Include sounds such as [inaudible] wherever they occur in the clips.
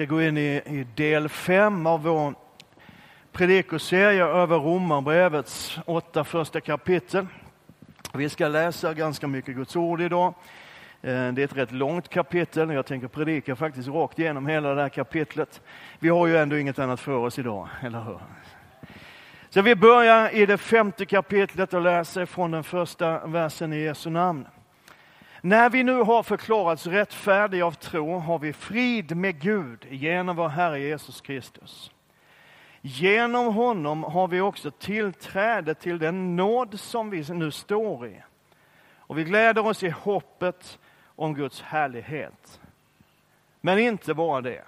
ska gå in i, i del fem av vår predikoserie över Romarbrevets åtta första kapitel. Vi ska läsa ganska mycket Guds ord idag. Eh, det är ett rätt långt kapitel. Jag tänker predika faktiskt rakt igenom hela det här kapitlet. Vi har ju ändå inget annat för oss idag, eller hur? Så vi börjar i det femte kapitlet och läser från den första versen i Jesu namn. När vi nu har förklarats rättfärdiga av tro har vi frid med Gud genom vår Herre Jesus Kristus. Genom honom har vi också tillträde till den nåd som vi nu står i. Och vi gläder oss i hoppet om Guds härlighet. Men inte bara det.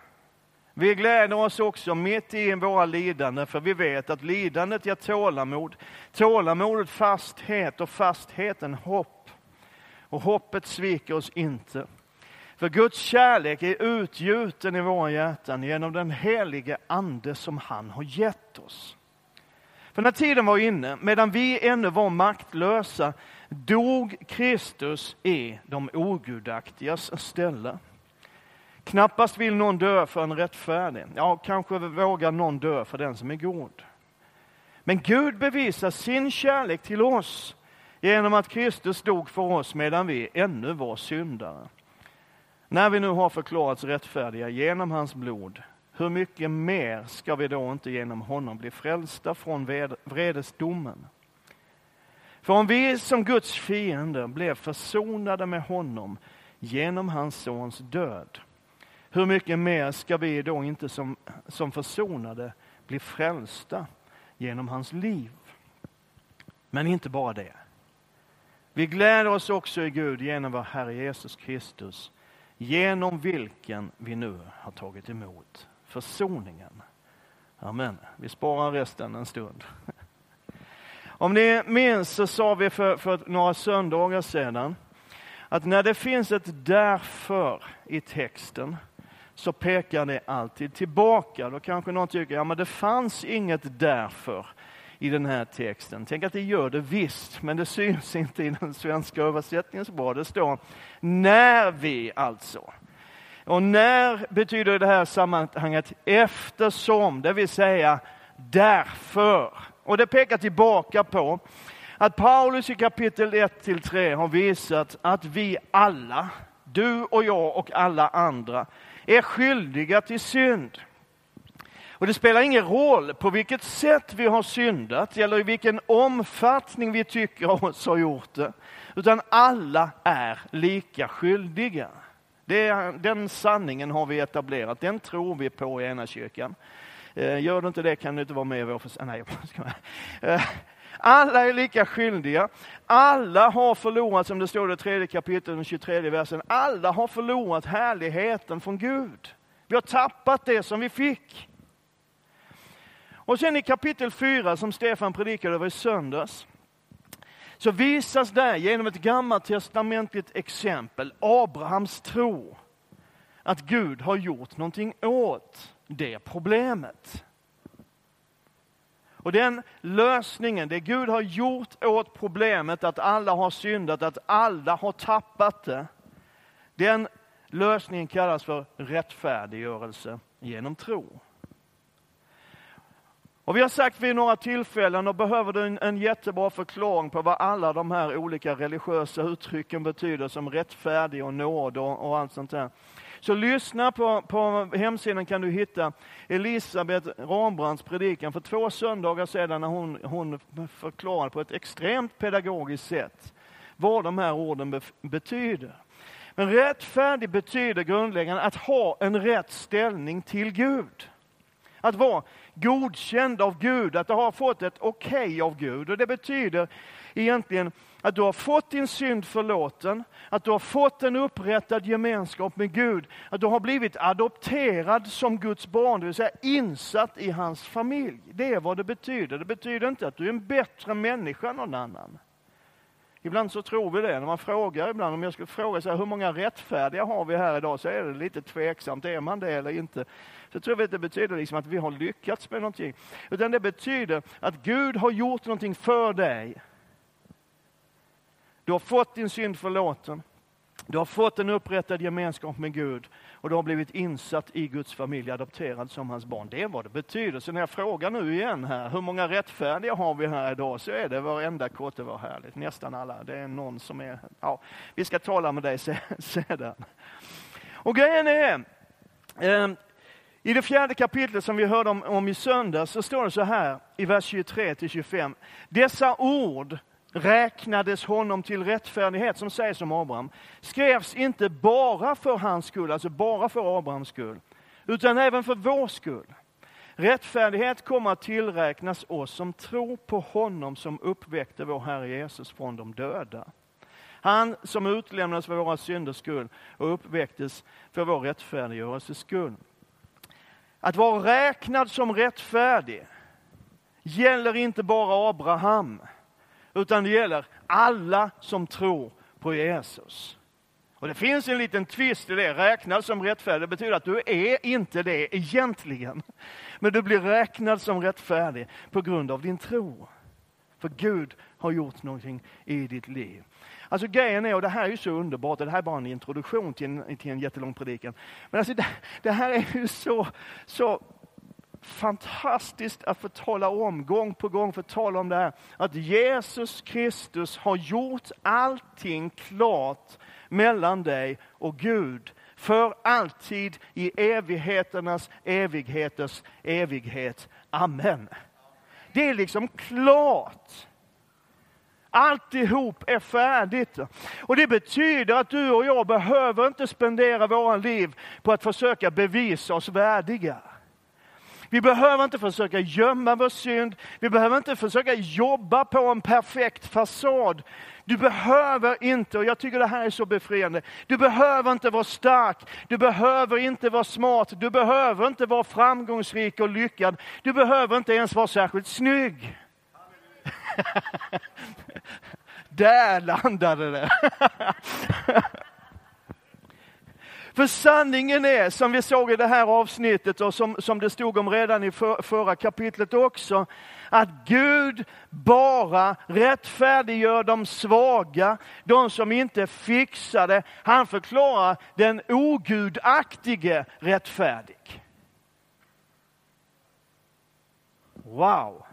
Vi gläder oss också mitt i våra lidanden, för vi vet att lidandet ger tålamod, tålamodet fasthet och fastheten hopp. Och hoppet sviker oss inte. För Guds kärlek är utgjuten i våra hjärtan genom den helige Ande som han har gett oss. För när tiden var inne, medan vi ännu var maktlösa, dog Kristus i de ogudaktigas ställe. Knappast vill någon dö för en rättfärdig. Ja, kanske vågar någon dö för den som är god. Men Gud bevisar sin kärlek till oss genom att Kristus dog för oss medan vi ännu var syndare. När vi nu har förklarats rättfärdiga genom hans blod, hur mycket mer ska vi då inte genom honom bli frälsta från vredesdomen? För om vi som Guds fiender blev försonade med honom genom hans sons död, hur mycket mer ska vi då inte som, som försonade bli frälsta genom hans liv? Men inte bara det. Vi gläder oss också i Gud genom vår Herre Jesus Kristus, genom vilken vi nu har tagit emot försoningen. Amen. Vi sparar resten en stund. Om ni minns så sa vi för, för några söndagar sedan att när det finns ett därför i texten så pekar det alltid tillbaka. Då kanske någon tycker, ja men det fanns inget därför i den här texten. Tänk att det gör det visst, men det syns inte i den svenska översättningen så bra. Det står när vi alltså. Och när betyder i det här sammanhanget eftersom, det vill säga därför. Och det pekar tillbaka på att Paulus i kapitel 1 till 3 har visat att vi alla, du och jag och alla andra, är skyldiga till synd. Och det spelar ingen roll på vilket sätt vi har syndat eller i vilken omfattning vi tycker oss ha gjort det. Utan alla är lika skyldiga. Det, den sanningen har vi etablerat, den tror vi på i ena kyrkan. Eh, gör du inte det kan du inte vara med i vår församling. Eh, alla är lika skyldiga. Alla har förlorat, som det står i det tredje kapitlet, den 23 versen. Alla har förlorat härligheten från Gud. Vi har tappat det som vi fick. Och sen i kapitel 4 som Stefan predikade över i söndags, så visas där genom ett gammaltestamentligt exempel, Abrahams tro, att Gud har gjort någonting åt det problemet. Och den lösningen, det Gud har gjort åt problemet att alla har syndat, att alla har tappat det, den lösningen kallas för rättfärdiggörelse genom tro. Och vi har sagt vid några tillfällen, och behöver du en, en jättebra förklaring på vad alla de här olika religiösa uttrycken betyder, som rättfärdig och nåd och, och allt sånt där. Så lyssna på, på hemsidan kan du hitta Elisabeth Rambrands predikan för två söndagar sedan när hon, hon förklarade på ett extremt pedagogiskt sätt vad de här orden betyder. Men rättfärdig betyder grundläggande att ha en rätt ställning till Gud. Att vara godkänd av Gud, att du har fått ett okej okay av Gud. Och Det betyder egentligen att du har fått din synd förlåten, att du har fått en upprättad gemenskap med Gud, att du har blivit adopterad som Guds barn, det vill säga insatt i hans familj. Det är vad det betyder. Det betyder inte att du är en bättre människa än någon annan. Ibland så tror vi det. När man frågar ibland, om jag skulle fråga så här, hur många rättfärdiga har vi här idag, så är det lite tveksamt. Är man det eller inte? Så tror vi att det betyder liksom att vi har lyckats med någonting. Utan det betyder att Gud har gjort någonting för dig. Du har fått din synd förlåten. Du har fått en upprättad gemenskap med Gud och du har blivit insatt i Guds familj, adopterad som hans barn. Det är vad det betyder. Så när jag frågar nu igen här, hur många rättfärdiga har vi här idag? Så är det varenda kotte var härligt, nästan alla. Det är någon som är, ja, vi ska tala med dig [laughs] sedan. Och grejen är, eh, i det fjärde kapitlet som vi hörde om, om i söndags så står det så här i vers 23 till 25. Dessa ord räknades honom till rättfärdighet, som sägs om Abraham, skrevs inte bara för hans skull, alltså bara för Abrahams skull, utan även för vår skull. Rättfärdighet kommer att tillräknas oss som tror på honom som uppväckte vår Herre Jesus från de döda. Han som utlämnades för våra synders skull och uppväcktes för vår rättfärdiggörelses skull. Att vara räknad som rättfärdig gäller inte bara Abraham, utan det gäller alla som tror på Jesus. Och Det finns en liten twist i det. Räknad som rättfärdig betyder att du är inte det egentligen. Men du blir räknad som rättfärdig på grund av din tro. För Gud har gjort någonting i ditt liv. Alltså grejen är, och det här är ju så underbart, och det här är bara en introduktion till en, till en jättelång predikan. Men alltså det, det här är ju så, så fantastiskt att få tala om, gång på gång få tala om det här. Att Jesus Kristus har gjort allting klart mellan dig och Gud. För alltid i evigheternas evigheters evighet. Amen. Det är liksom klart. Alltihop är färdigt. Och det betyder att du och jag behöver inte spendera våra liv på att försöka bevisa oss värdiga. Vi behöver inte försöka gömma vår synd. Vi behöver inte försöka jobba på en perfekt fasad. Du behöver inte, och jag tycker det här är så befriande, du behöver inte vara stark, du behöver inte vara smart, du behöver inte vara framgångsrik och lyckad. Du behöver inte ens vara särskilt snygg. [laughs] Där landade det. [laughs] För sanningen är, som vi såg i det här avsnittet och som, som det stod om redan i för, förra kapitlet också, att Gud bara rättfärdiggör de svaga, de som inte fixar det. Han förklarar den ogudaktige rättfärdig. Wow!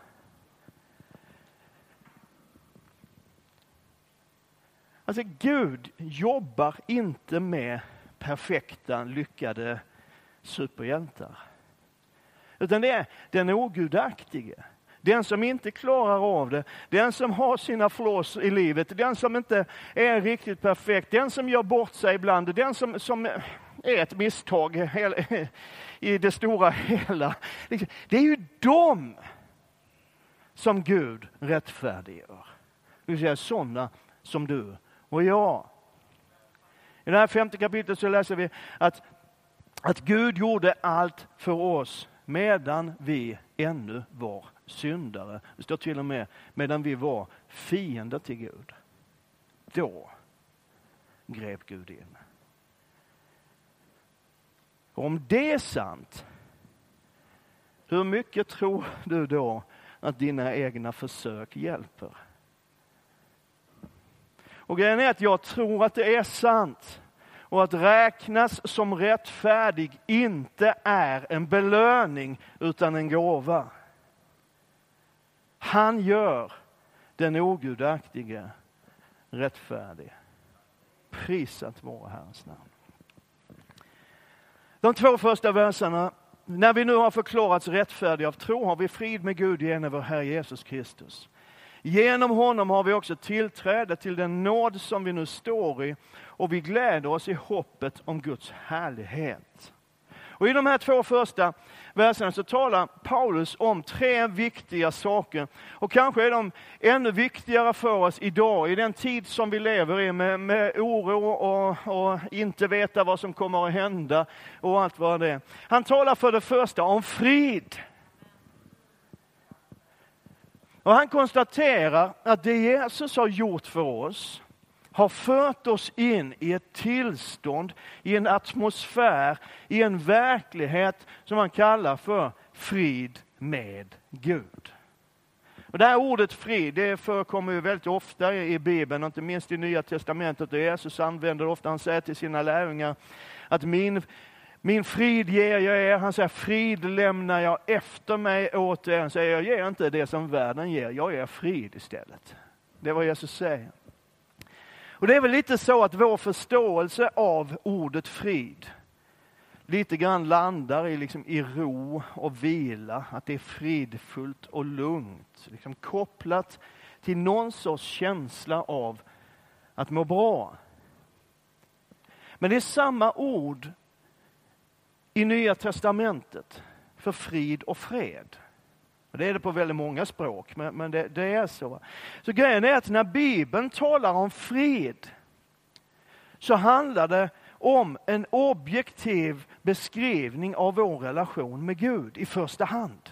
Alltså Gud jobbar inte med perfekta, lyckade superhjältar. Utan det är den ogudaktige. Den som inte klarar av det, den som har sina flås i livet, den som inte är riktigt perfekt, den som gör bort sig ibland, den som, som är ett misstag i det stora hela. Det är ju dem som Gud rättfärdiggör. Det vill säga sådana som du och jag. I det här femte kapitlet så läser vi att, att Gud gjorde allt för oss medan vi ännu var syndare. Det står till och med medan vi var fiender till Gud. Då grep Gud in. Och om det är sant, hur mycket tror du då att dina egna försök hjälper? Och grejen är att jag tror att det är sant. Och att räknas som rättfärdig inte är en belöning utan en gåva. Han gör den ogudaktige rättfärdig. Prisat vare Herrens namn. De två första verserna. När vi nu har förklarats rättfärdiga av tro har vi frid med Gud genom vår Herre Jesus Kristus. Genom honom har vi också tillträde till den nåd som vi nu står i och vi gläder oss i hoppet om Guds härlighet. Och I de här två första verserna så talar Paulus om tre viktiga saker. Och kanske är de ännu viktigare för oss idag, i den tid som vi lever i med, med oro och, och inte veta vad som kommer att hända och allt vad det är. Han talar för det första om frid. Och han konstaterar att det Jesus har gjort för oss har fört oss in i ett tillstånd, i en atmosfär, i en verklighet som han kallar för frid med Gud. Och det här ordet frid, det förekommer ju väldigt ofta i Bibeln, inte minst i Nya Testamentet. Och Jesus använder ofta, han säger till sina lärjungar, att min, min frid ger jag er. Han säger, frid lämnar jag efter mig åt er. Han säger, jag ger inte det som världen ger, jag ger frid istället. Det är vad Jesus säger. Och det är väl lite så att vår förståelse av ordet frid lite grann landar i, liksom, i ro och vila, att det är fridfullt och lugnt. Liksom kopplat till någon sorts känsla av att må bra. Men det är samma ord i Nya Testamentet för frid och fred. Det är det på väldigt många språk, men, men det, det, är så. Så grejen är att när Bibeln talar om frid så handlar det om en objektiv beskrivning av vår relation med Gud i första hand.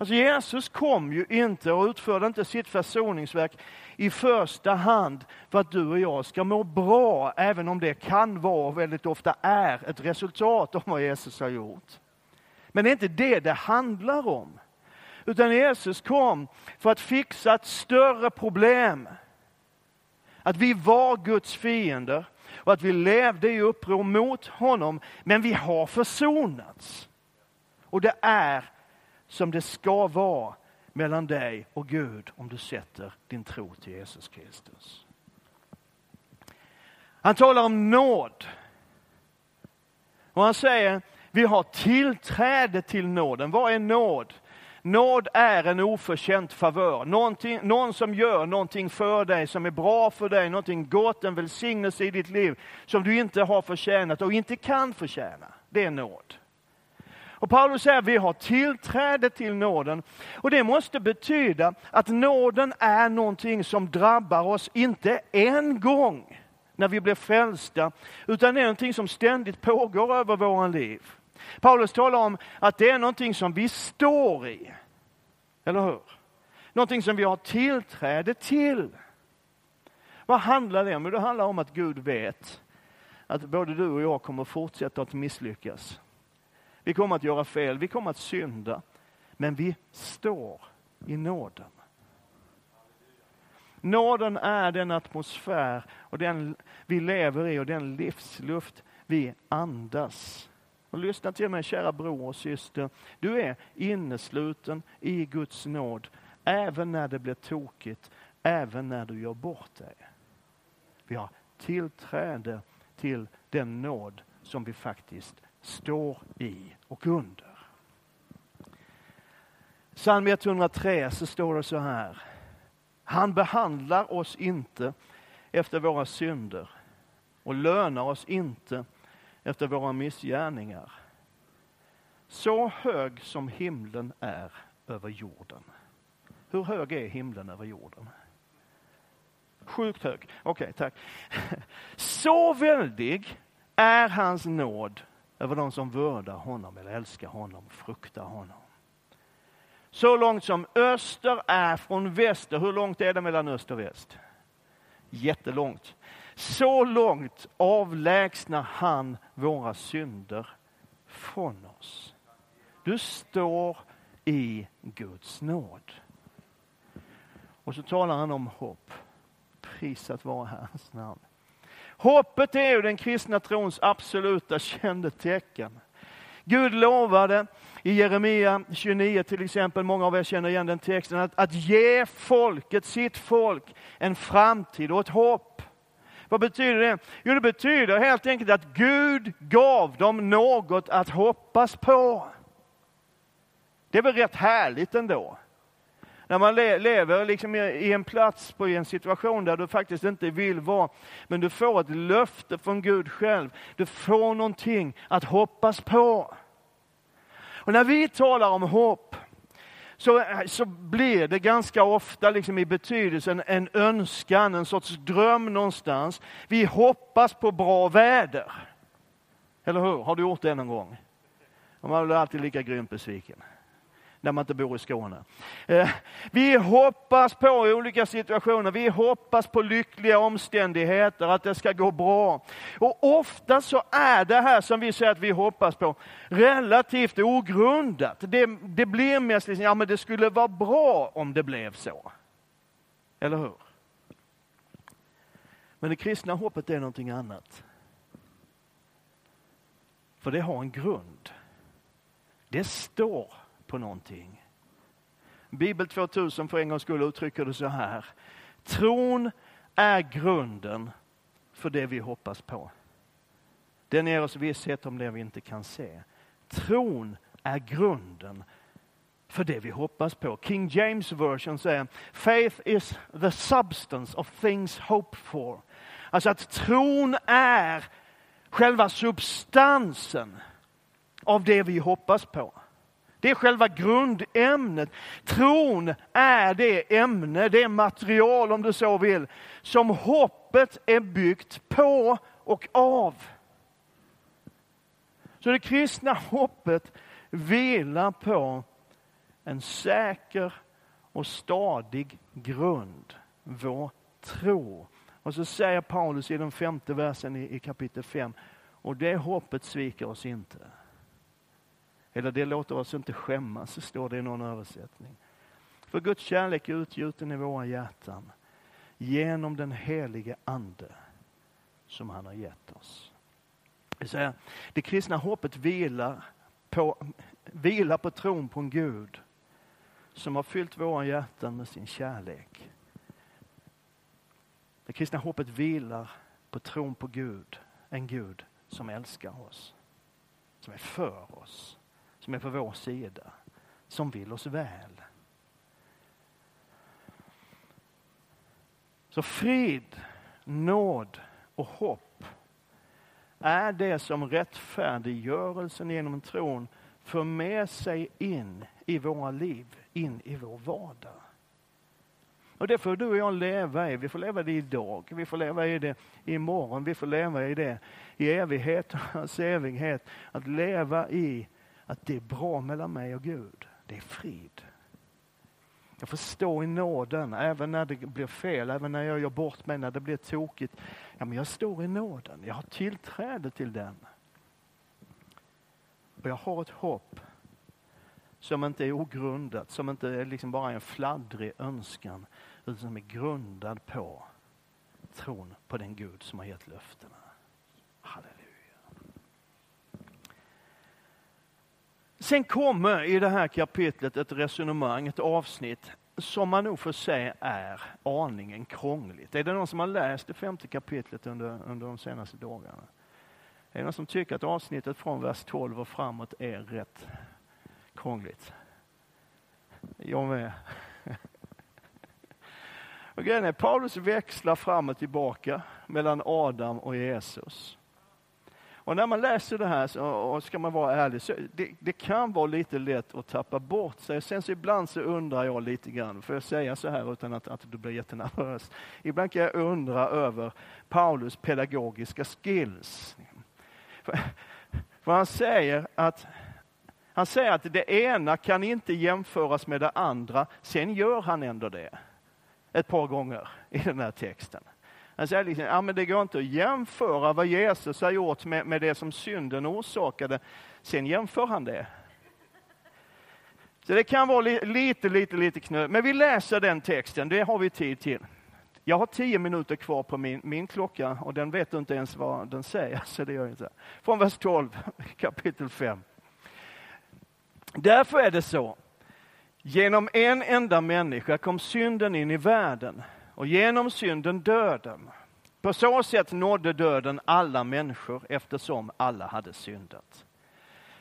Alltså Jesus kom ju inte och utförde inte sitt försoningsverk i första hand för att du och jag ska må bra, även om det kan vara och väldigt ofta är ett resultat av vad Jesus har gjort. Men det är inte det det handlar om. Utan Jesus kom för att fixa ett större problem. Att vi var Guds fiender och att vi levde i uppror mot honom, men vi har försonats. Och det är som det ska vara mellan dig och Gud om du sätter din tro till Jesus Kristus. Han talar om nåd. Och han säger, vi har tillträde till nåden. Vad är nåd? Nåd är en oförtjänt favör. Någonting, någon som gör någonting för dig som är bra för dig, någonting gott, en välsignelse i ditt liv som du inte har förtjänat och inte kan förtjäna. Det är nåd. Och Paulus säger att vi har tillträde till nåden. Och det måste betyda att nåden är någonting som drabbar oss, inte en gång när vi blir frälsta, utan det är någonting som ständigt pågår över våra liv. Paulus talar om att det är någonting som vi står i. Eller hur? Någonting som vi har tillträde till. Vad handlar det om? Det handlar om att Gud vet att både du och jag kommer fortsätta att misslyckas. Vi kommer att göra fel, vi kommer att synda. Men vi står i nåden. Nåden är den atmosfär och den vi lever i och den livsluft vi andas. Och lyssna till mig kära bror och syster. Du är innesluten i Guds nåd, även när det blir tokigt, även när du gör bort dig. Vi har tillträde till den nåd som vi faktiskt står i och under. Psalm 103 så står det så här. Han behandlar oss inte efter våra synder och lönar oss inte efter våra missgärningar. Så hög som himlen är över jorden. Hur hög är himlen över jorden? Sjukt hög. Okej, okay, tack. [laughs] Så väldig är hans nåd över de som vördar honom eller älskar honom, fruktar honom. Så långt som öster är från väster. Hur långt är det mellan öst och väst? Jättelångt. Så långt avlägsnar han våra synder från oss. Du står i Guds nåd. Och så talar han om hopp. Prisat vara Herrens namn. Hoppet är ju den kristna trons absoluta kännetecken. Gud lovade i Jeremia 29 till exempel, många av er känner igen den texten, att, att ge folket, sitt folk, en framtid och ett hopp. Vad betyder det? Jo, det betyder helt enkelt att Gud gav dem något att hoppas på. Det är väl rätt härligt ändå? När man le lever liksom i en plats, på, en situation där du faktiskt inte vill vara, men du får ett löfte från Gud själv. Du får någonting att hoppas på. Och när vi talar om hopp, så, så blir det ganska ofta liksom i betydelsen en önskan, en sorts dröm någonstans. Vi hoppas på bra väder. Eller hur? Har du gjort det någon gång? Man blir alltid lika grymt besviken när man inte bor i Skåne. Eh, vi hoppas på olika situationer, vi hoppas på lyckliga omständigheter, att det ska gå bra. Och ofta så är det här som vi säger att vi hoppas på relativt ogrundat. Det, det blir mest liksom, ja men det skulle vara bra om det blev så. Eller hur? Men det kristna hoppet är någonting annat. För det har en grund. Det står på någonting. Bibel 2000 för en gångs skull uttrycker det så här. Tron är grunden för det vi hoppas på. Den ger oss visshet om det vi inte kan se. Tron är grunden för det vi hoppas på. King James version säger Faith is the substance of things hoped for. Alltså att tron är själva substansen av det vi hoppas på. Det är själva grundämnet. Tron är det ämne, det material om du så vill, som hoppet är byggt på och av. Så det kristna hoppet vilar på en säker och stadig grund, vår tro. Och så säger Paulus i den femte versen i, i kapitel 5, och det hoppet sviker oss inte. Eller det låter oss inte skämmas, står det i någon översättning. För Guds kärlek är utgjuten i våra hjärtan genom den helige Ande som han har gett oss. Det, säga, det kristna hoppet vilar på, vilar på tron på en Gud som har fyllt våra hjärtan med sin kärlek. Det kristna hoppet vilar på tron på Gud, en Gud som älskar oss, som är för oss, som är på vår sida, som vill oss väl. Så frid, nåd och hopp är det som rättfärdiggörelsen genom tron för med sig in i våra liv, in i vår vardag. Och det får du och jag leva i. Vi får leva det idag, vi får leva i det imorgon, vi får leva i det i evighetens [laughs] evighet. Att leva i att det är bra mellan mig och Gud. Det är frid. Jag får stå i nåden även när det blir fel, även när jag gör bort mig, när det blir tokigt. Ja, men jag står i nåden, jag har tillträde till den. Och jag har ett hopp som inte är ogrundat, som inte är liksom bara en fladdrig önskan, utan som är grundad på tron på den Gud som har gett löftena. Sen kommer i det här kapitlet ett resonemang, ett avsnitt som man nog får säga är aningen krångligt. Är det någon som har läst det femte kapitlet under, under de senaste dagarna? Är det någon som tycker att avsnittet från vers 12 och framåt är rätt krångligt? Jag med. [laughs] Och grejen är, Paulus växlar fram och tillbaka mellan Adam och Jesus. Och när man läser det här, så, och ska man vara ärlig, så det, det, kan vara lite lätt att tappa bort sig. Sen så ibland så undrar jag lite grann, får jag säga så här utan att, att du blir jättenervös? Ibland kan jag undra över Paulus pedagogiska skills. För, för han säger att han säger att det ena kan inte jämföras med det andra, sen gör han ändå det ett par gånger i den här texten. Han säger liksom, ja, men det går inte att jämföra vad Jesus har gjort med, med det som synden orsakade. Sen jämför han det. Så det kan vara li, lite, lite, lite knö. Men vi läser den texten, det har vi tid till. Jag har tio minuter kvar på min, min klocka och den vet inte ens vad den säger. Så det gör inte. Från vers 12, [laughs] kapitel 5. Därför är det så. Genom en enda människa kom synden in i världen och genom synden döden. På så sätt nådde döden alla människor eftersom alla hade syndat.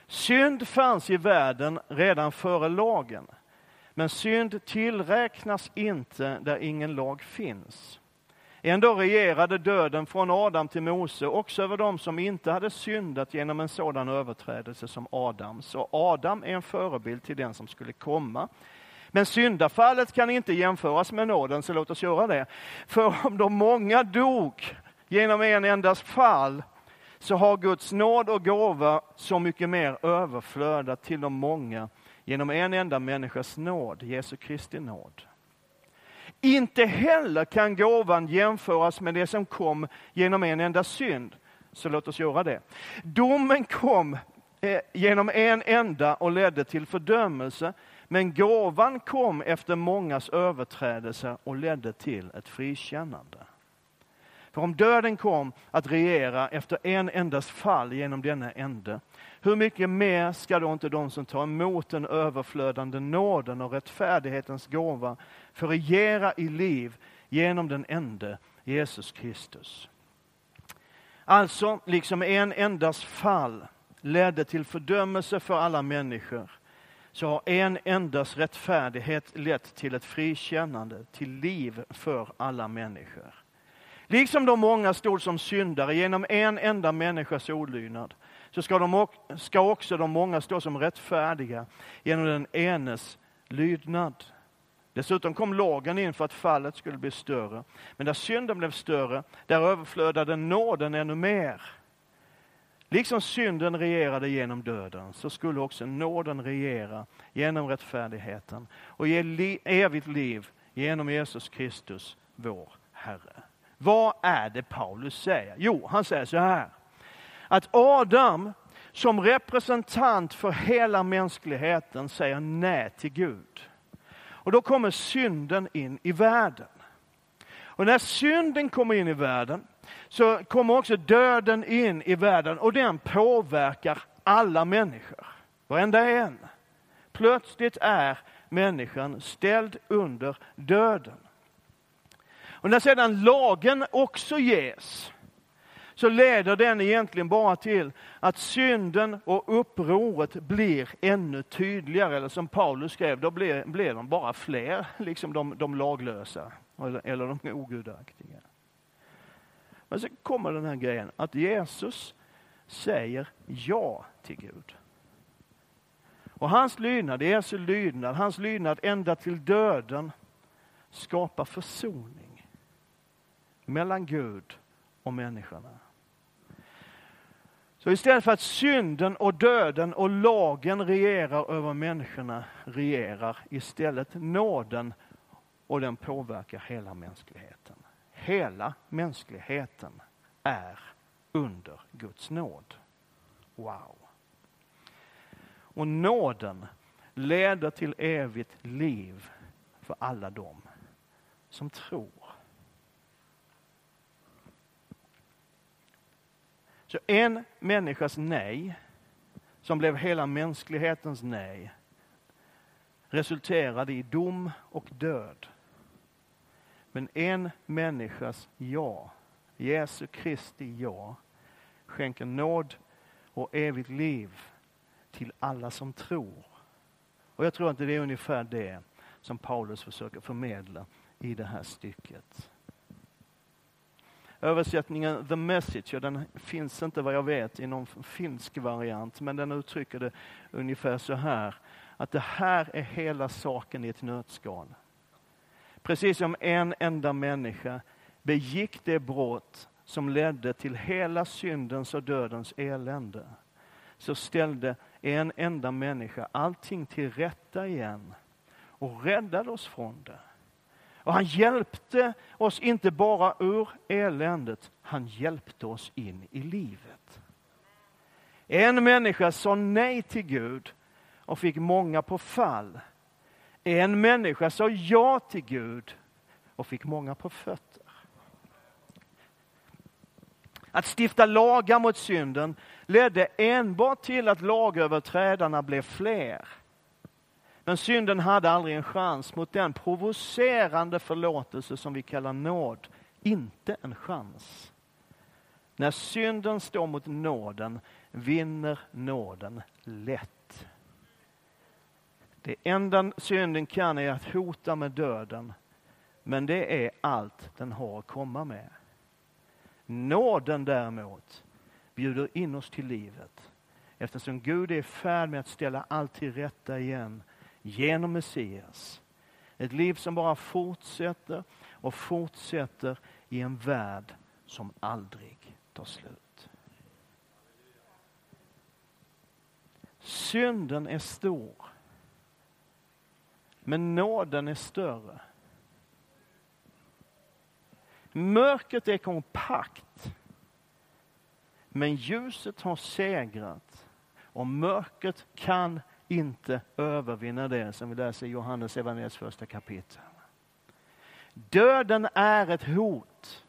Synd fanns i världen redan före lagen, men synd tillräknas inte där ingen lag finns. Ändå regerade döden från Adam till Mose också över dem som inte hade syndat genom en sådan överträdelse som Adams. Och Adam är en förebild till den som skulle komma. Men syndafallet kan inte jämföras med nåden, så låt oss göra det. För om de många dog genom en endas fall, så har Guds nåd och gåva så mycket mer överflödat till de många genom en enda människas nåd, Jesu Kristi nåd. Inte heller kan gåvan jämföras med det som kom genom en enda synd. Så låt oss göra det. Domen kom eh, genom en enda och ledde till fördömelse, men gåvan kom efter mångas överträdelser och ledde till ett frikännande. För om döden kom att regera efter en endas fall genom denna ende, hur mycket mer ska då inte de som tar emot den överflödande nåden och rättfärdighetens gåva få regera i liv genom den ende Jesus Kristus? Alltså, liksom en endas fall ledde till fördömelse för alla människor, så har en endas rättfärdighet lett till ett frikännande, till liv för alla människor. Liksom de många stod som syndare genom en enda människas olydnad, så ska, de, ska också de många stå som rättfärdiga genom den enes lydnad. Dessutom kom lagen in för att fallet skulle bli större. Men där synden blev större, där överflödade nåden ännu mer. Liksom synden regerade genom döden, så skulle också nåden regera genom rättfärdigheten och ge li evigt liv genom Jesus Kristus, vår Herre. Vad är det Paulus säger? Jo, han säger så här. Att Adam som representant för hela mänskligheten säger nej till Gud. Och då kommer synden in i världen. Och när synden kommer in i världen så kommer också döden in i världen och den påverkar alla människor. Varenda en. Plötsligt är människan ställd under döden. Och när sedan lagen också ges, så leder den egentligen bara till att synden och upproret blir ännu tydligare. Eller som Paulus skrev, då blir, blir de bara fler, liksom de, de laglösa eller, eller de ogudaktiga. Men så kommer den här grejen att Jesus säger ja till Gud. Och hans lydnad, Jesu lydnad, hans lydnad ända till döden skapar försoning mellan Gud och människorna. Så istället för att synden och döden och lagen regerar över människorna, regerar istället nåden och den påverkar hela mänskligheten. Hela mänskligheten är under Guds nåd. Wow! Och nåden leder till evigt liv för alla dem som tror. Så en människas nej, som blev hela mänsklighetens nej, resulterade i dom och död. Men en människas ja, Jesu Kristi ja, skänker nåd och evigt liv till alla som tror. Och jag tror att det är ungefär det som Paulus försöker förmedla i det här stycket. Översättningen The Message, ja, den finns inte vad jag vet i någon finsk variant, men den uttrycker det ungefär så här, att det här är hela saken i ett nötskal. Precis som en enda människa begick det brott som ledde till hela syndens och dödens elände, så ställde en enda människa allting till rätta igen och räddade oss från det. Och han hjälpte oss inte bara ur eländet, han hjälpte oss in i livet. En människa sa nej till Gud och fick många på fall. En människa sa ja till Gud och fick många på fötter. Att stifta lagar mot synden ledde enbart till att lagöverträdarna blev fler. Men synden hade aldrig en chans mot den provocerande förlåtelse som vi kallar nåd. Inte en chans. När synden står mot nåden vinner nåden lätt. Det enda synden kan är att hota med döden, men det är allt den har att komma med. Nåden däremot bjuder in oss till livet eftersom Gud är i färd med att ställa allt till rätta igen genom Messias. Ett liv som bara fortsätter och fortsätter i en värld som aldrig tar slut. Synden är stor men nåden är större. Mörkret är kompakt. Men ljuset har segrat och mörkret kan inte övervinna det som vi läser i Johannes evangeliets första kapitel. Döden är ett hot,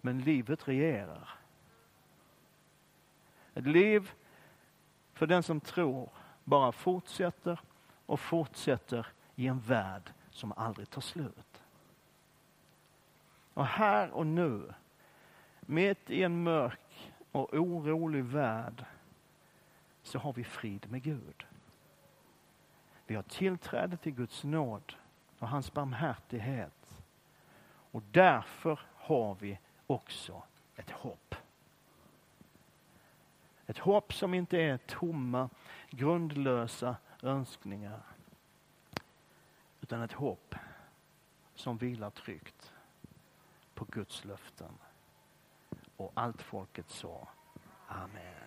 men livet regerar. Ett liv för den som tror bara fortsätter och fortsätter i en värld som aldrig tar slut. Och här och nu, mitt i en mörk och orolig värld, så har vi frid med Gud. Vi har tillträde till Guds nåd och hans barmhärtighet. Och därför har vi också ett hopp. Ett hopp som inte är tomma, grundlösa önskningar. Utan ett hopp som vilar tryggt på Guds löften. Och allt folket sa Amen.